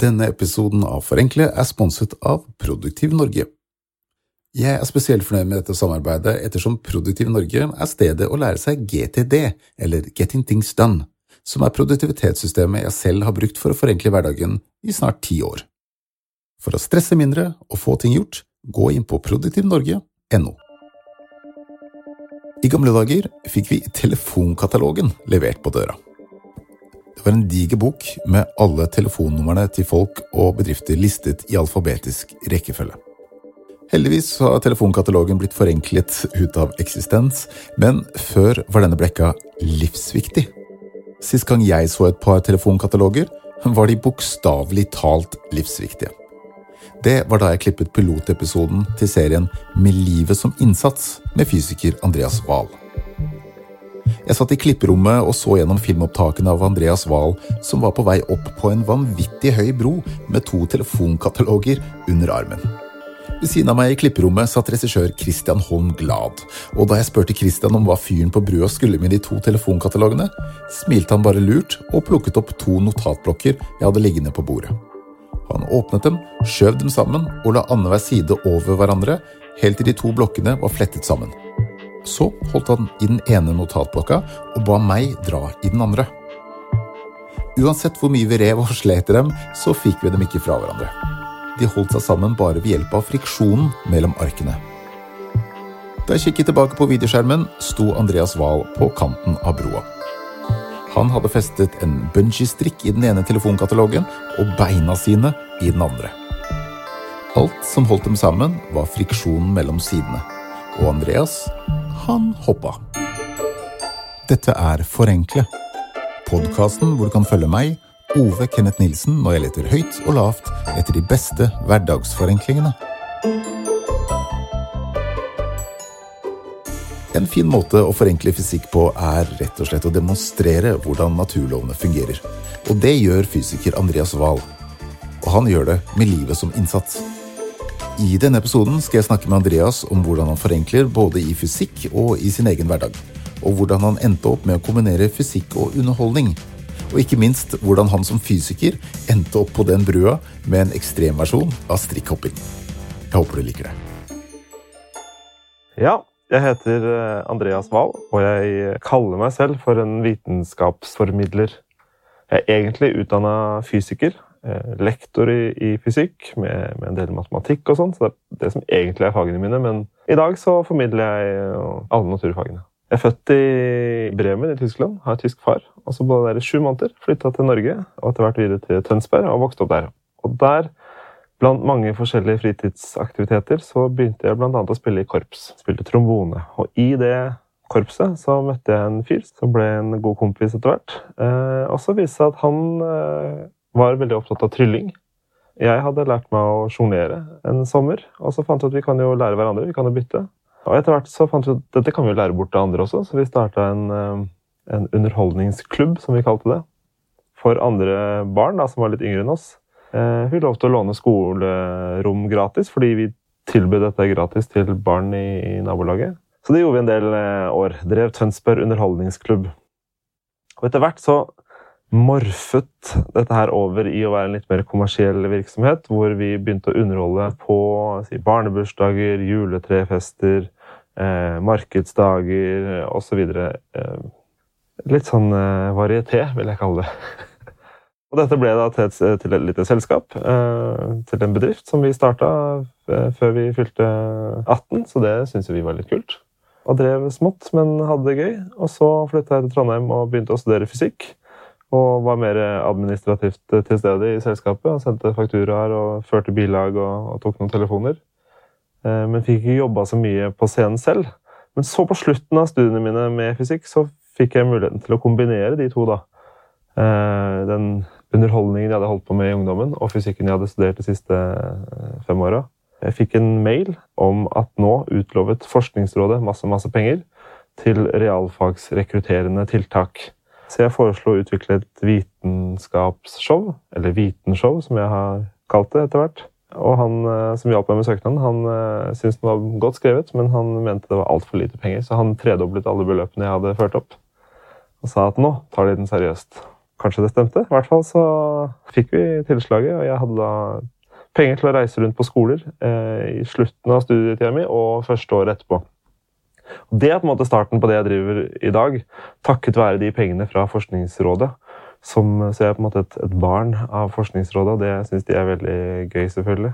Denne episoden av Forenkle er sponset av Produktiv Norge. Jeg er spesielt fornøyd med dette samarbeidet ettersom Produktiv Norge er stedet å lære seg GTD, eller Getting Things Done, som er produktivitetssystemet jeg selv har brukt for å forenkle hverdagen i snart ti år. For å stresse mindre og få ting gjort, gå inn på produktivnorge.no. I gamle dager fikk vi telefonkatalogen levert på døra. Det var en diger bok med alle telefonnumrene til folk og bedrifter listet i alfabetisk rekkefølge. Heldigvis har telefonkatalogen blitt forenklet ut av eksistens, men før var denne blekka livsviktig. Sist gang jeg så et par telefonkataloger, var de bokstavelig talt livsviktige. Det var da jeg klippet pilotepisoden til serien Med livet som innsats med fysiker Andreas Wahl. Jeg satt i klipperommet og så gjennom filmopptakene av Andreas Wahl, som var på vei opp på en vanvittig høy bro med to telefonkataloger under armen. Ved siden av meg i klipperommet satt regissør Christian Holm Glad, og da jeg spurte Christian om hva fyren på brua skulle med de to telefonkatalogene, smilte han bare lurt og plukket opp to notatblokker jeg hadde liggende på bordet. Han åpnet dem, skjøv dem sammen og la annenhver side over hverandre, helt til de to blokkene var flettet sammen. Så holdt han i den ene notatblokka og ba meg dra i den andre. Uansett hvor mye vi rev og slet i dem, så fikk vi dem ikke fra hverandre. De holdt seg sammen bare ved hjelp av friksjonen mellom arkene. Da jeg kikket tilbake på videoskjermen, sto Andreas Wahl på kanten av broa. Han hadde festet en bungee-strikk i den ene telefonkatalogen og beina sine i den andre. Alt som holdt dem sammen, var friksjonen mellom sidene. Og Andreas han hoppa. Dette er Forenkle, podkasten hvor du kan følge meg, Ove Kenneth Nilsen, når jeg leter høyt og lavt etter de beste hverdagsforenklingene. En fin måte å forenkle fysikk på er rett og slett å demonstrere hvordan naturlovene fungerer. Og det gjør fysiker Andreas Wahl. Og han gjør det med livet som innsats. I denne episoden skal jeg snakke med Andreas om hvordan han forenkler både i fysikk og i sin egen hverdag. Og hvordan han endte opp med å kombinere fysikk og underholdning. Og ikke minst hvordan han som fysiker endte opp på den brua med en ekstremversjon av strikkhopping. Jeg håper du liker det. Ja, jeg heter eh, Andreas Wahl, og jeg kaller meg selv for en vitenskapsformidler. Jeg er egentlig utdanna fysiker, lektor i, i fysikk med, med, en del matematikk og sånn. Så det er det som egentlig er fagene mine. Men i dag så formidler jeg eh, alle naturfagene. Jeg er født i Bremen i Tyskland, har tysk far. og så bodde der i sju måneder. Flytta til Norge og etter hvert videre til Tønsberg og vokste opp der. Og der, blant mange forskjellige fritidsaktiviteter, så begynte jeg bl.a. å spille i korps. Spilte trombone. Og i det korpset så møtte jeg en fyr som ble en god kompis etter hvert. Eh, og så viste det seg at han eh, var veldig opptatt av trylling. Jeg hadde lært meg å sjonglere en sommer, og så fant vi at vi kan jo lære hverandre. vi kan jo bytte. Og etter hvert så fant vi at dette kan vi jo lære bort til andre også, så vi starta en, eh, en, underholdningsklubb, som vi kalte det, for andre barn da, som var litt yngre enn oss. Eh, vi lovte å låne skolerom gratis, fordi vi tilbød dette gratis til barn i, i nabolaget. Så det gjorde vi en del eh, år. Drev Tønsberg underholdningsklubb. Og etter hvert så morfet dette her over i å være en litt mer kommersiell virksomhet, hvor vi begynte å underholde på si, barnebursdager, juletrefester, eh, markedsdager osv. Eh, litt sånn eh, varieté, vil jeg kalle det. og dette ble da til et, til et lite selskap, eh, til en bedrift, som vi starta eh, før vi fylte 18, så det syns vi var litt kult. Og drev smått, men hadde det gøy. Og så flytta jeg til Trondheim og begynte å studere fysikk. Og var mer administrativt til stede i selskapet. og Sendte fakturaer og førte bilag og, og tok noen telefoner. Eh, men fikk ikke jobba så mye på scenen selv. Men så på slutten av studiene mine med fysikk så fikk jeg muligheten til å kombinere de to. da. Eh, den underholdningen jeg hadde holdt på med i ungdommen, og fysikken jeg hadde studert de siste eh, fem åra. Jeg fikk en mail om at nå utlovet Forskningsrådet masse, masse penger til realfagsrekrutterende tiltak. Så jeg foreslo å utvikle et vitenskapsshow, eller vitenshow, som jeg har kalt det etter hvert. Og han eh, som hjalp meg med søknaden, han uh, syntes den var godt skrevet, men han mente det var altfor lite penger, så han tredoblet alle beløpene jeg hadde ført opp. Og sa at nå tar de den seriøst. kanskje det stemte. I hvert fall så fikk vi tilslaget, og jeg hadde da penger til å reise rundt på skoler eh, i slutten av studietida mi og første året etterpå. Og det er på en måte starten på det jeg driver i dag, takket være de pengene fra Forskningsrådet. Som, så jeg er på en måte et, et barn av Forskningsrådet, og det syns de er veldig gøy, selvfølgelig.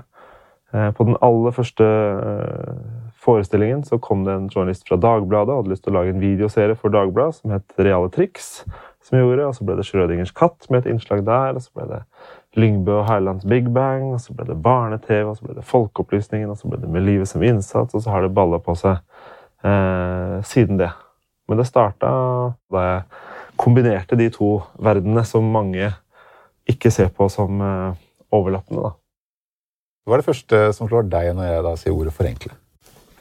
Eh, på den aller første eh, forestillingen så kom det en journalist fra Dagbladet og hadde lyst til å lage en videoserie for Dagbladet som het Reale triks. som jeg gjorde, og Så ble det Schrødingers katt med et innslag der. og Så ble det Lyngbø og Heilands Big Bang, og så ble det barne-TV, og så ble det Folkeopplysningen, og så ble det Med livet som innsats, og så har det balla på seg eh, siden det. Men det starta da jeg kombinerte de to verdenene som mange ikke ser på som eh, overlappende. da. Hva er det første som slår deg når jeg da sier ordet forenkle?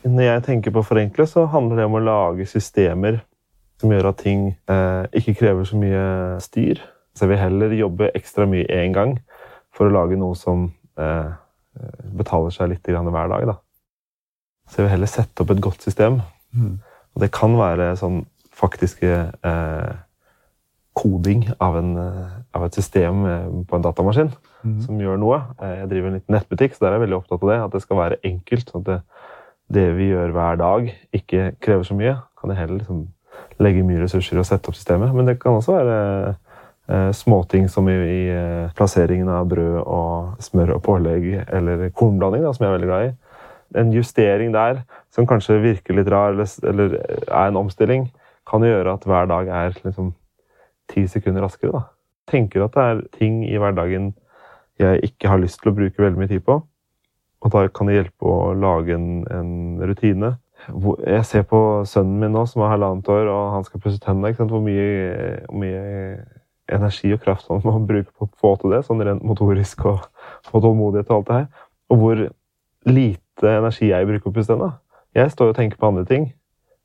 Når jeg tenker på forenkle, så handler det om å lage systemer som gjør at ting eh, ikke krever så mye styr. Så jeg vil heller jobbe ekstra mye én gang for å lage noe som eh, betaler seg litt hver dag. Da. Så jeg vil heller sette opp et godt system. Mm. Og det kan være sånn faktiske eh, koding av, en, eh, av, et system eh, på en datamaskin mm. som gjør noe. Eh, jeg driver en liten nettbutikk, så der er jeg veldig opptatt av det. At det skal være enkelt. sånn at det, det vi gjør hver dag, ikke krever så mye. Kan jeg heller liksom legge mye ressurser i å sette opp systemet. Men det kan også være eh, småting som i, i plasseringen av brød og smør og pålegg, eller kornblanding, da, som jeg er veldig glad i en justering der som kanskje virker litt rar, eller, eller er en omstilling, kan gjøre at hver dag er liksom ti sekunder raskere. da. Tenker at det er ting i hverdagen jeg ikke har lyst til å bruke veldig mye tid på. Og da kan det hjelpe å lage en, en rutine. Jeg ser på sønnen min nå, som er halvannet år, og han skal pusse tennene. Hvor mye, hvor mye energi og kraft han må bruke på å få til det, sånn rent motorisk og, og tålmodighet og alt det her. Og hvor lite energi jeg bruker på å pusse. Jeg står og tenker på andre ting.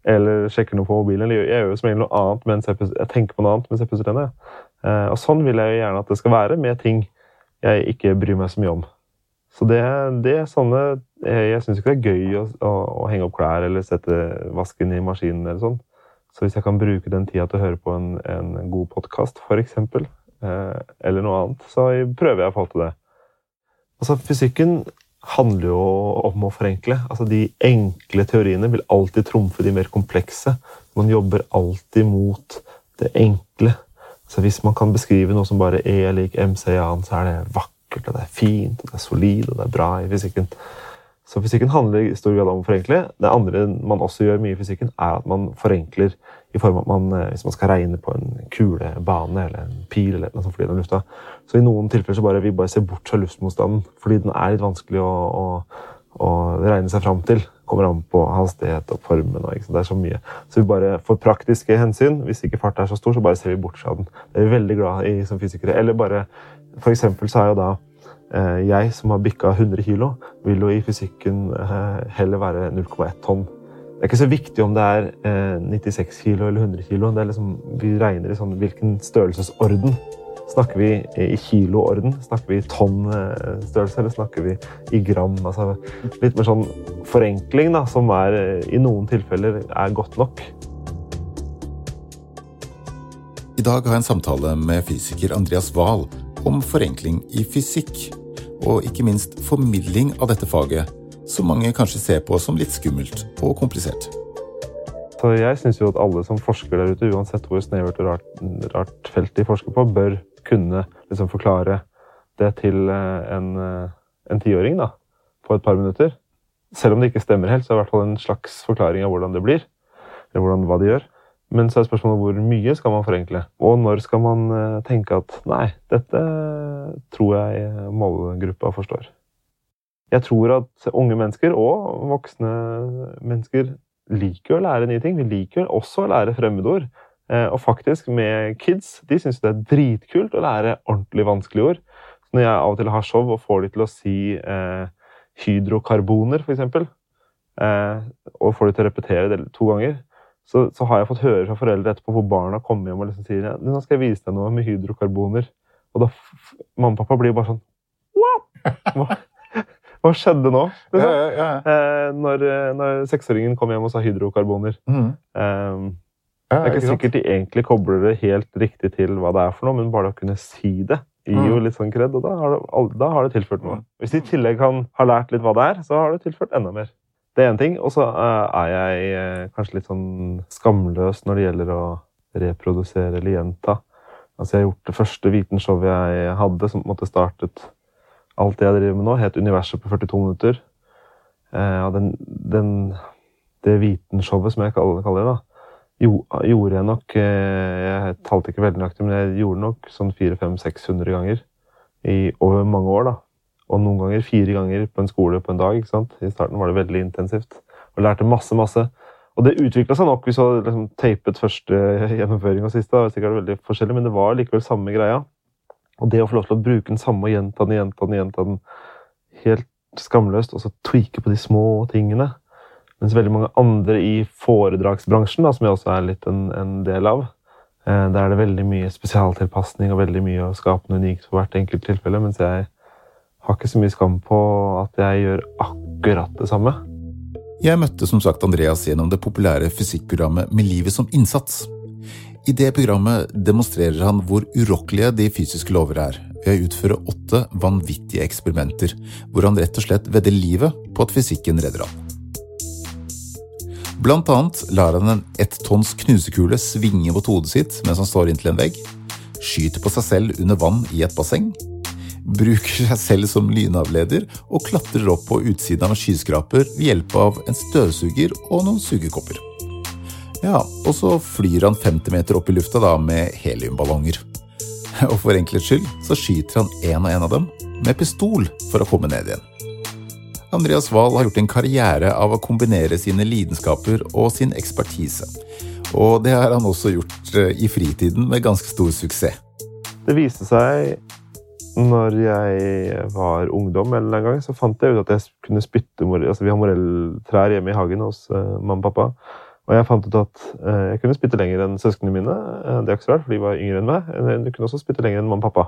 Eller sjekker noe på mobilen. Eller jeg gjør jo som regel noe annet mens jeg, jeg tenker på noe annet mens jeg pusser tennene. Eh, og sånn vil jeg jo gjerne at det skal være med ting jeg ikke bryr meg så mye om. Så det, det er sånne Jeg, jeg syns ikke det er gøy å, å, å, henge opp klær eller sette vasken i maskinen eller sånn. Så hvis jeg kan bruke den tida til å høre på en, en god podkast, f.eks., eh, eller noe annet, så prøver jeg å få til det. Altså, fysikken handler jo om å forenkle. Altså De enkle teoriene vil alltid trumfe de mer komplekse. Man jobber alltid mot det enkle. Så Hvis man kan beskrive noe som bare E er lik MC annen, så er det vakkert, og det er fint, og det er solid og det er bra i fysikken. Så fysikken handler i stor grad om å forenkle. Det andre man også gjør mye i fysikken, er at man forenkler i form av at man, eh, hvis man skal regne på en kulebane eller en pil eller noe sånt flyr lufta. Så i noen tilfeller så bare vi bare ser bort fra luftmotstanden fordi den er litt vanskelig å, å, å regne seg fram til. Kommer an på hastighet og formen. Og, det er så mye. Så vi bare for praktiske hensyn, hvis ikke farten er så stor, så bare ser vi bort fra den. Det er vi veldig glad i som fysikere. Eller bare For eksempel så er jo da eh, jeg som har bikka 100 kg, vil jo i fysikken eh, heller være 0,1 tonn. Det er ikke så viktig om det er eh, 96 kilo eller 100 kilo. Liksom, vi regner i sånn hvilken størrelsesorden. Snakker vi i kiloorden? Snakker vi i tonnstørrelse, eller snakker vi i gram? Altså, litt mer sånn forenkling, da, som er, i noen tilfeller er godt nok. I dag har jeg en samtale med fysiker Andreas Wahl om forenkling i fysikk, og ikke minst formidling av dette faget som mange kanskje ser på som litt skummelt og komplisert. Så jeg syns jo at alle som forsker der ute, uansett hvor snevert og rart, rart felt de forsker på, bør kunne liksom forklare det til eh, en, eh, en tiåring da, på et par minutter. Selv om det ikke stemmer helt, så er det i hvert fall en slags forklaring av hvordan det blir. Eller hvordan, hva de gjør. Men så er spørsmålet hvor mye skal man forenkle? Og når skal man eh, tenke at nei, dette tror jeg målgruppa forstår. Jeg tror at unge mennesker og voksne mennesker liker å lære nye ting. Vi liker også å lære fremmedord. Eh, og faktisk, med kids, de syns det er dritkult å lære ordentlig vanskelige ord. Så når jeg av og til har show og får de til å si eh, hydrokarboner, f.eks., eh, og får de til å repetere det to ganger, så, så, har jeg fått høre fra foreldre etterpå hvor barna kommer hjem og liksom sier nå skal jeg vise deg noe med hydrokarboner. Og da mamma og pappa blir bare sånn What? Hva skjedde nå? Liksom? Ja, ja, ja. Eh, når, eh, når seksåringen kom hjem og sa hydrokarboner. Mm. Eh, det er ikke sikkert de egentlig kobler det helt riktig til hva det er for noe, men bare å kunne si det gir jo Mm. litt sånn kred, og da har, det, da har det tilført noe. Hvis de i tillegg kan ha lært litt hva det er, så har det tilført enda mer. Det er én ting. Og så eh, er jeg kanskje litt sånn skamløs når det gjelder å reprodusere eller gjenta. Altså, jeg har gjort det første vitenshowet jeg hadde, som på en måte startet alt det jeg driver med nå, het Universet på 42 minutter. Eh, den, den, det vitenshowet, som jeg kaller, det, da, jo, gjorde jeg nok eh, Jeg talte ikke veldig nøyaktig, men jeg gjorde nok sånn 400-500-600 ganger i over mange år. da. Og noen ganger fire ganger på en skole på en dag. ikke sant? I starten var det veldig intensivt. Og lærte masse, masse. Og det utvikla seg nok hvis så liksom tapet første gjennomføring og siste. Det var sikkert veldig forskjellig, men det var likevel samme greia. Og det å få lov til å bruke den samme og gjenta den, gjenta den, gjenta den helt skamløst, og så tweake på de små tingene Mens veldig mange andre i foredragsbransjen, da, som jeg også er litt en, en del av, eh, der er det veldig mye spesialtilpasning og veldig mye å skape noe unikt for hvert enkelt tilfelle. Mens jeg har ikke så mye skam på at jeg gjør akkurat det samme. Jeg møtte som sagt Andreas gjennom det populære fysikkprogrammet Med livet som innsats. I det programmet demonstrerer han hvor urokkelige de fysiske lover er, ved å utføre åtte vanvittige eksperimenter, hvor han rett og slett vedder livet på at fysikken redder ham. Blant annet lar han en ett tonns knusekule svinge mot hodet sitt mens han står inntil en vegg, skyter på seg selv under vann i et basseng, bruker seg selv som lynavleder og klatrer opp på utsiden av en skyskraper ved hjelp av en støvsuger og noen sugekopper. Ja, og så flyr han 50 meter opp i lufta da med heliumballonger. Og for enkelhets skyld så skyter han en og en av dem med pistol for å komme ned igjen. Andreas Wahl har gjort en karriere av å kombinere sine lidenskaper og sin ekspertise. Og det har han også gjort eh, i fritiden med ganske stor suksess. Det viste seg når jeg var ungdom, eller en gang, så fant jeg ut at jeg kunne spytte morell... Altså, vi har morelltrær hjemme i hagen hos uh, mamma og pappa. Og jeg fant ut at eh, jeg kunne spytte lenger enn søsknene mine. Eh, det er ikke så rart, for de var yngre enn meg. Eh, Du kunne også spytte lenger enn mamma og pappa.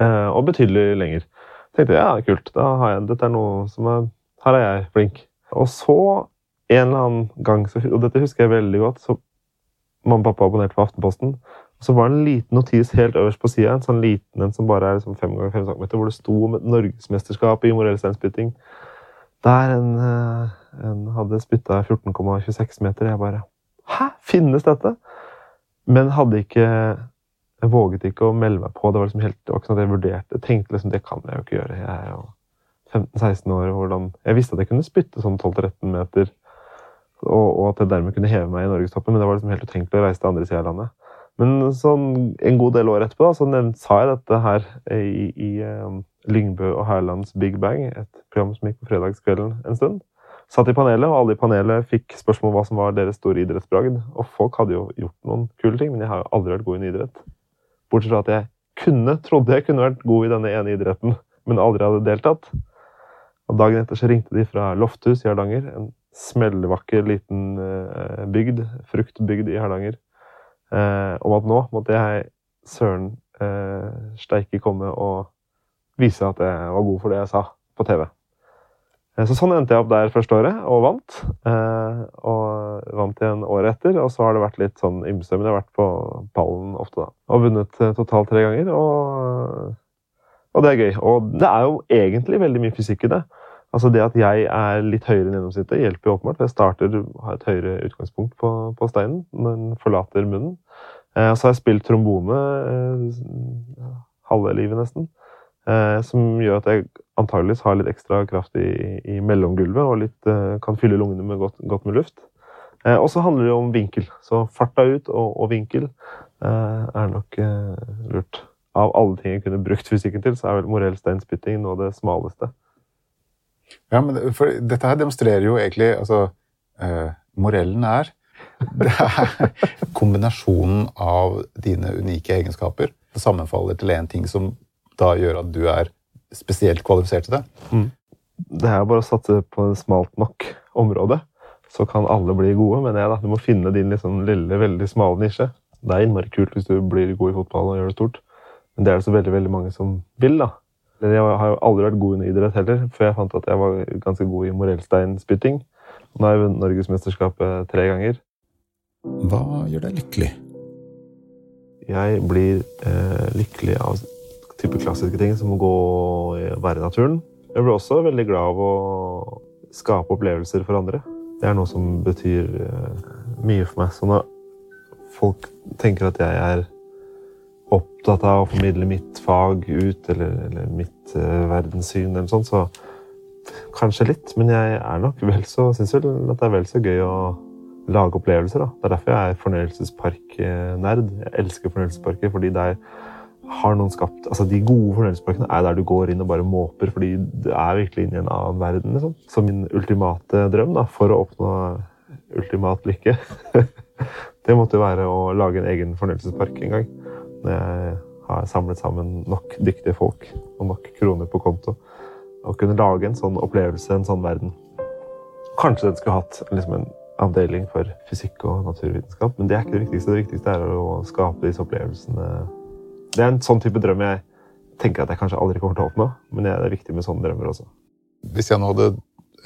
Eh, og betydelig lenger. tenkte jeg, ja, kult. Da har jeg, dette er noe som er Her er jeg flink. Og så, en eller annen gang, og dette husker jeg veldig godt, så mamma og pappa abonnerte på Aftenposten. Og så var det en liten notis helt øverst på sida, en sånn liten en som bare er liksom fem ganger fem centimeter, hvor det sto om et norgesmesterskap i morellsteinspytting. Der en, eh, en hadde spytta 14,26 meter. Jeg bare Hæ? Finnes dette? Men hadde ikke Jeg våget ikke å melde meg på. Det var liksom helt, det var ikke sånn at jeg vurderte. Jeg tenkte liksom, det kan jeg jo ikke gjøre. Jeg er jo 15-16 år. Hvordan, jeg visste at jeg kunne spytte sånn 12-13 meter, og, og at jeg dermed kunne heve meg i norgestoppen, men det var liksom helt utenkelig å reise til andre sida av landet. Men sånn, en god del år etterpå da, så sa jeg dette her i, i um, Lyngbø og Herlands Big Bang, et program som gikk på fredagskvelden en stund. Satt i panelet, og alle i panelet fikk spørsmål om hva som var deres store idrettsbragd. Og folk hadde jo gjort noen kule ting, men jeg har jo aldri vært god i en idrett. Bortsett fra at jeg kunne, trodde jeg kunne vært god i denne ene idretten, men aldri hadde deltatt. Og Dagen etter så ringte de fra Lofthus i Hardanger, en smellvakker liten eh, bygd, fruktbygd i Hardanger, eh, om at nå måtte jeg søren eh, steike komme og vise at jeg var god for det jeg sa på TV. Eh, Så sånn endte jeg opp der første året, og vant. Eh, og vant igjen året etter, og så har det vært litt sånn ymse, men jeg har vært på pallen ofte, da. Og vunnet eh, totalt tre ganger, og, og det er gøy. Og det er jo egentlig veldig mye fysikk i det. Altså Det at jeg er litt høyere enn gjennomsnittet, hjelper jo åpenbart. for Jeg starter har et høyere utgangspunkt på, på steinen, men forlater munnen. Så har jeg spilt trombone halve livet, nesten. Eh, som gjør at jeg antageligvis har litt ekstra kraft i, i mellomgulvet og litt, eh, kan fylle lungene med godt, godt med luft. Eh, og så handler det om vinkel. Så farta ut og, og vinkel er nok lurt. Av alle ting jeg kunne brukt fysikken til, så er vel morell steinspytting nå det smaleste. Ja, men for dette her demonstrerer jo egentlig altså, eh, Morellen er Det er kombinasjonen av dine unike egenskaper. Det sammenfaller til én ting som da gjør at du er spesielt kvalifisert til det. Det er bare å satse på et smalt nok område, så kan alle bli gode. Men jeg, da, du må finne din liksom lille, veldig smale nisje. Det er innmari kult hvis du blir god i fotball og gjør det stort, men det er det så veldig veldig mange som vil. da. Jeg har jo aldri vært god i idrett heller, før jeg fant at jeg var ganske god i morellsteinspytting. Nå har jeg vunnet Norgesmesterskapet tre ganger. Hva gjør deg lykkelig? Jeg blir eh, lykkelig av type klassiske ting som å gå og være i naturen. Jeg blir også veldig glad av å skape opplevelser for andre. Det er noe som betyr eh, mye for meg. Så når folk tenker at jeg er opptatt av å formidle mitt fag ut, eller, eller mitt uh, verdenssyn, eller sånt, så kanskje litt. Men jeg er nok vel så, syns vel at det er vel så gøy å lage opplevelser. Da. Det er derfor jeg er fornøyelsesparknerd. Jeg elsker fornøyelsesparker, fordi der har noen skapt altså De gode fornøyelsesparkene er der du går inn og bare måper, fordi du er virkelig inne i en annen verden. Liksom. Så min ultimate drøm da, for å oppnå ultimat lykke, det måtte være å lage en egen fornøyelsespark en gang. Når jeg har samlet sammen nok dyktige folk og nok kroner på konto. Å kunne lage en sånn opplevelse, en sånn verden. Kanskje den skulle hatt liksom en avdeling for fysikk og naturvitenskap, men det er ikke det viktigste. Det viktigste er å skape disse opplevelsene. Det er en sånn type drøm jeg tenker at jeg kanskje aldri kommer til å oppnå, men det er viktig med sånne drømmer også. Hvis jeg nå hadde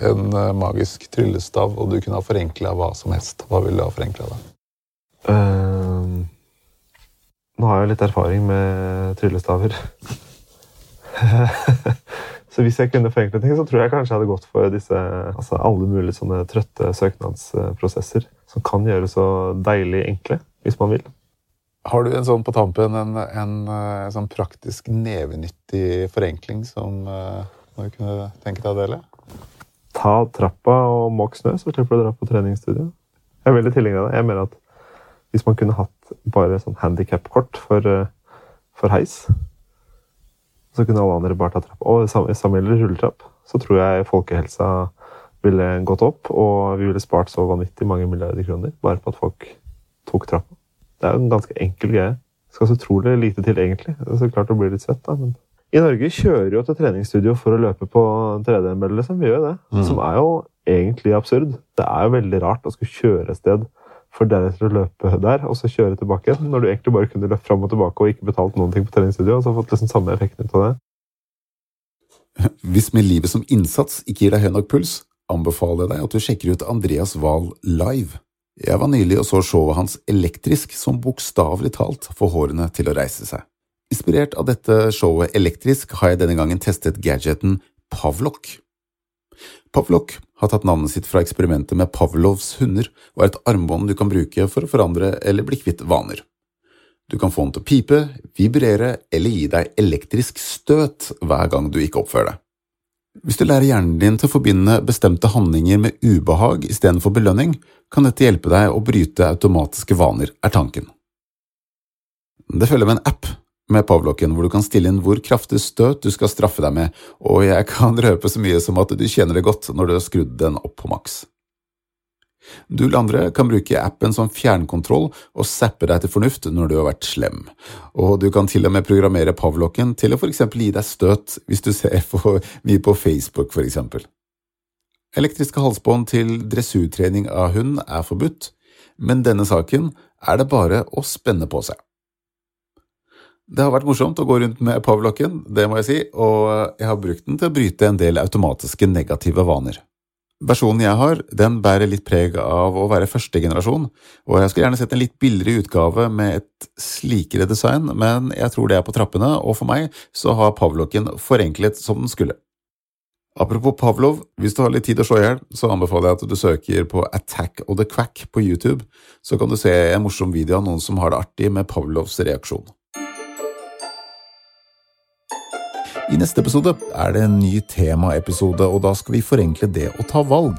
en eh, magisk tryllestav, og du kunne ha forenkla hva som helst, hva ville du ha forenkla da? Uh, nå har jeg litt erfaring med tryllestaver. Så hvis jeg kunne forenkle ting, så tror jeg kanskje jeg hadde gått for disse, altså alle mulige sånne trøtte søknadsprosesser som kan gjøres så deilig enkle, hvis man vil. Har du en sånn på tampen, en, en, en eh, sånn praktisk nevenyttig forenkling som uh, du kunne tenke deg å dele? Ta trappa og måk snø, så slipper du å dra på treningsstudio. Jeg er veldig tilhenger av det. Jeg mener at hvis man kunne hatt bare sånn handikap-kort for, uh, for heis, så kunne alle andre bare ta trappa. Og samme gjelder rulletrapp. Så tror jeg folkehelsa ville gått opp, og vi ville spart så vanvittig mange milliarder kroner bare på at folk tok trappa. Det er jo en ganske enkel greie. Det skal så utrolig lite til, egentlig. Det er så klart å bli litt svett, da, men I Norge kjører jo til treningsstudio for å løpe på 3D-mølle, liksom. Vi gjør det. Mm. Som er jo egentlig absurd. Det er jo veldig rart å skulle kjøre et sted for deretter å løpe der og så kjøre tilbake igjen. Når du egentlig bare kunne løpt fram og tilbake og ikke betalt noen ting på treningsstudio. og så fått liksom samme effekten ut av det. Hvis med livet som innsats ikke gir deg høy nok puls, anbefaler jeg deg at du sjekker ut Andreas Wahl live. Jeg var nylig og så showet hans Elektrisk, som bokstavelig talt får hårene til å reise seg. Inspirert av dette showet Elektrisk har jeg denne gangen testet gadgeten Pavlok. Pavlok har tatt navnet sitt fra eksperimentet med Pavlovs hunder, og er et armbånd du kan bruke for å forandre eller bli kvitt vaner. Du kan få den til å pipe, vibrere eller gi deg elektrisk støt hver gang du ikke oppfører deg. Hvis du lærer hjernen din til å forbinde bestemte handlinger med ubehag istedenfor belønning, kan dette hjelpe deg å bryte automatiske vaner, er tanken. Det følger med en app med Pavloken, hvor du kan stille inn hvor kraftig støt du skal straffe deg med, og jeg kan røpe så mye som at du kjenner det godt når du har skrudd den opp på maks. Du eller andre kan bruke appen som fjernkontroll og zappe deg til fornuft når du har vært slem, og du kan til og med programmere pavlokken til å for eksempel gi deg støt hvis du ser for mye på Facebook, for eksempel. Elektriske halsbånd til dressurtrening av hund er forbudt, men denne saken er det bare å spenne på seg. Det har vært morsomt å gå rundt med pavlokken, det må jeg si, og jeg har brukt den til å bryte en del automatiske negative vaner. Versjonen jeg har, den bærer litt preg av å være første generasjon, og jeg skulle gjerne sett en litt billigere utgave med et slikere design, men jeg tror det er på trappene, og for meg så har Pavloken forenklet som den skulle. Apropos Pavlov, hvis du har litt tid å slå i hjel, så anbefaler jeg at du søker på Attack of the Quack på YouTube, så kan du se en morsom video av noen som har det artig med Pavlovs reaksjon. I neste episode er det en ny temaepisode, og da skal vi forenkle det å ta valg.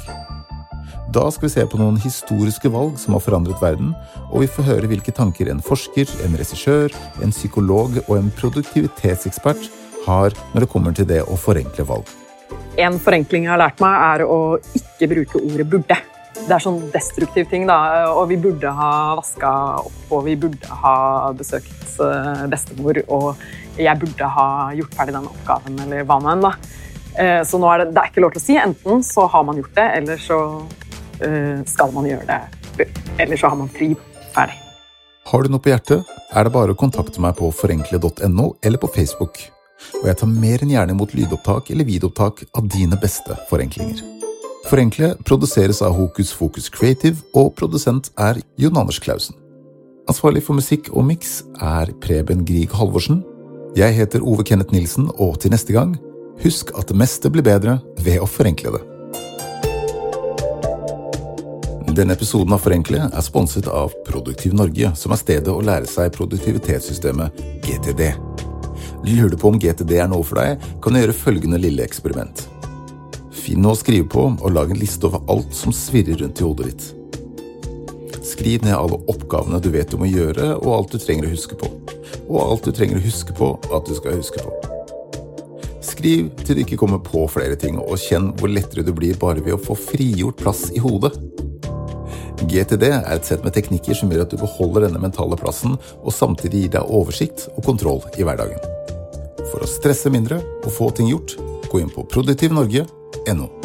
Da skal vi se på noen historiske valg som har forandret verden, og vi får høre hvilke tanker en forsker, en regissør, en psykolog og en produktivitetsekspert har når det kommer til det å forenkle valg. En forenkling jeg har lært meg, er å ikke bruke ordet 'burde'. Det er sånn destruktiv ting, da. Og vi burde ha vaska opp, og vi burde ha besøkt eh, bestemor. og jeg burde ha gjort ferdig den oppgaven, eller hva nå enn. da. Eh, så nå er det, det er ikke lov til å si. Enten så har man gjort det, eller så uh, skal man gjøre det. Eller så har man fri. Ferdig. Har du noe på hjertet, er det bare å kontakte meg på forenkle.no eller på Facebook. Og jeg tar mer enn gjerne imot lydopptak eller videoopptak av dine beste forenklinger. Forenkle produseres av Hokus Fokus Creative, og produsent er Jon Anders Clausen. Ansvarlig for musikk og miks er Preben Grieg Halvorsen. Jeg heter Ove Kenneth Nilsen, og til neste gang, husk at det meste blir bedre ved å forenkle det. Denne episoden av Forenkle er sponset av Produktiv Norge, som er stedet å lære seg produktivitetssystemet GTD. Lurer du på om GTD er noe for deg, kan du gjøre følgende lille eksperiment. Finn noe å skrive på, og lag en liste over alt som svirrer rundt i hodet ditt. Skriv ned alle oppgavene du vet du må gjøre, og alt du trenger å huske på. Og alt du trenger å huske på at du skal huske på. Skriv til du ikke kommer på flere ting, og kjenn hvor lettere du blir bare ved å få frigjort plass i hodet. GTD er et sett med teknikker som gjør at du beholder denne mentale plassen, og samtidig gir deg oversikt og kontroll i hverdagen. For å stresse mindre og få ting gjort, gå inn på produktivnorge.no.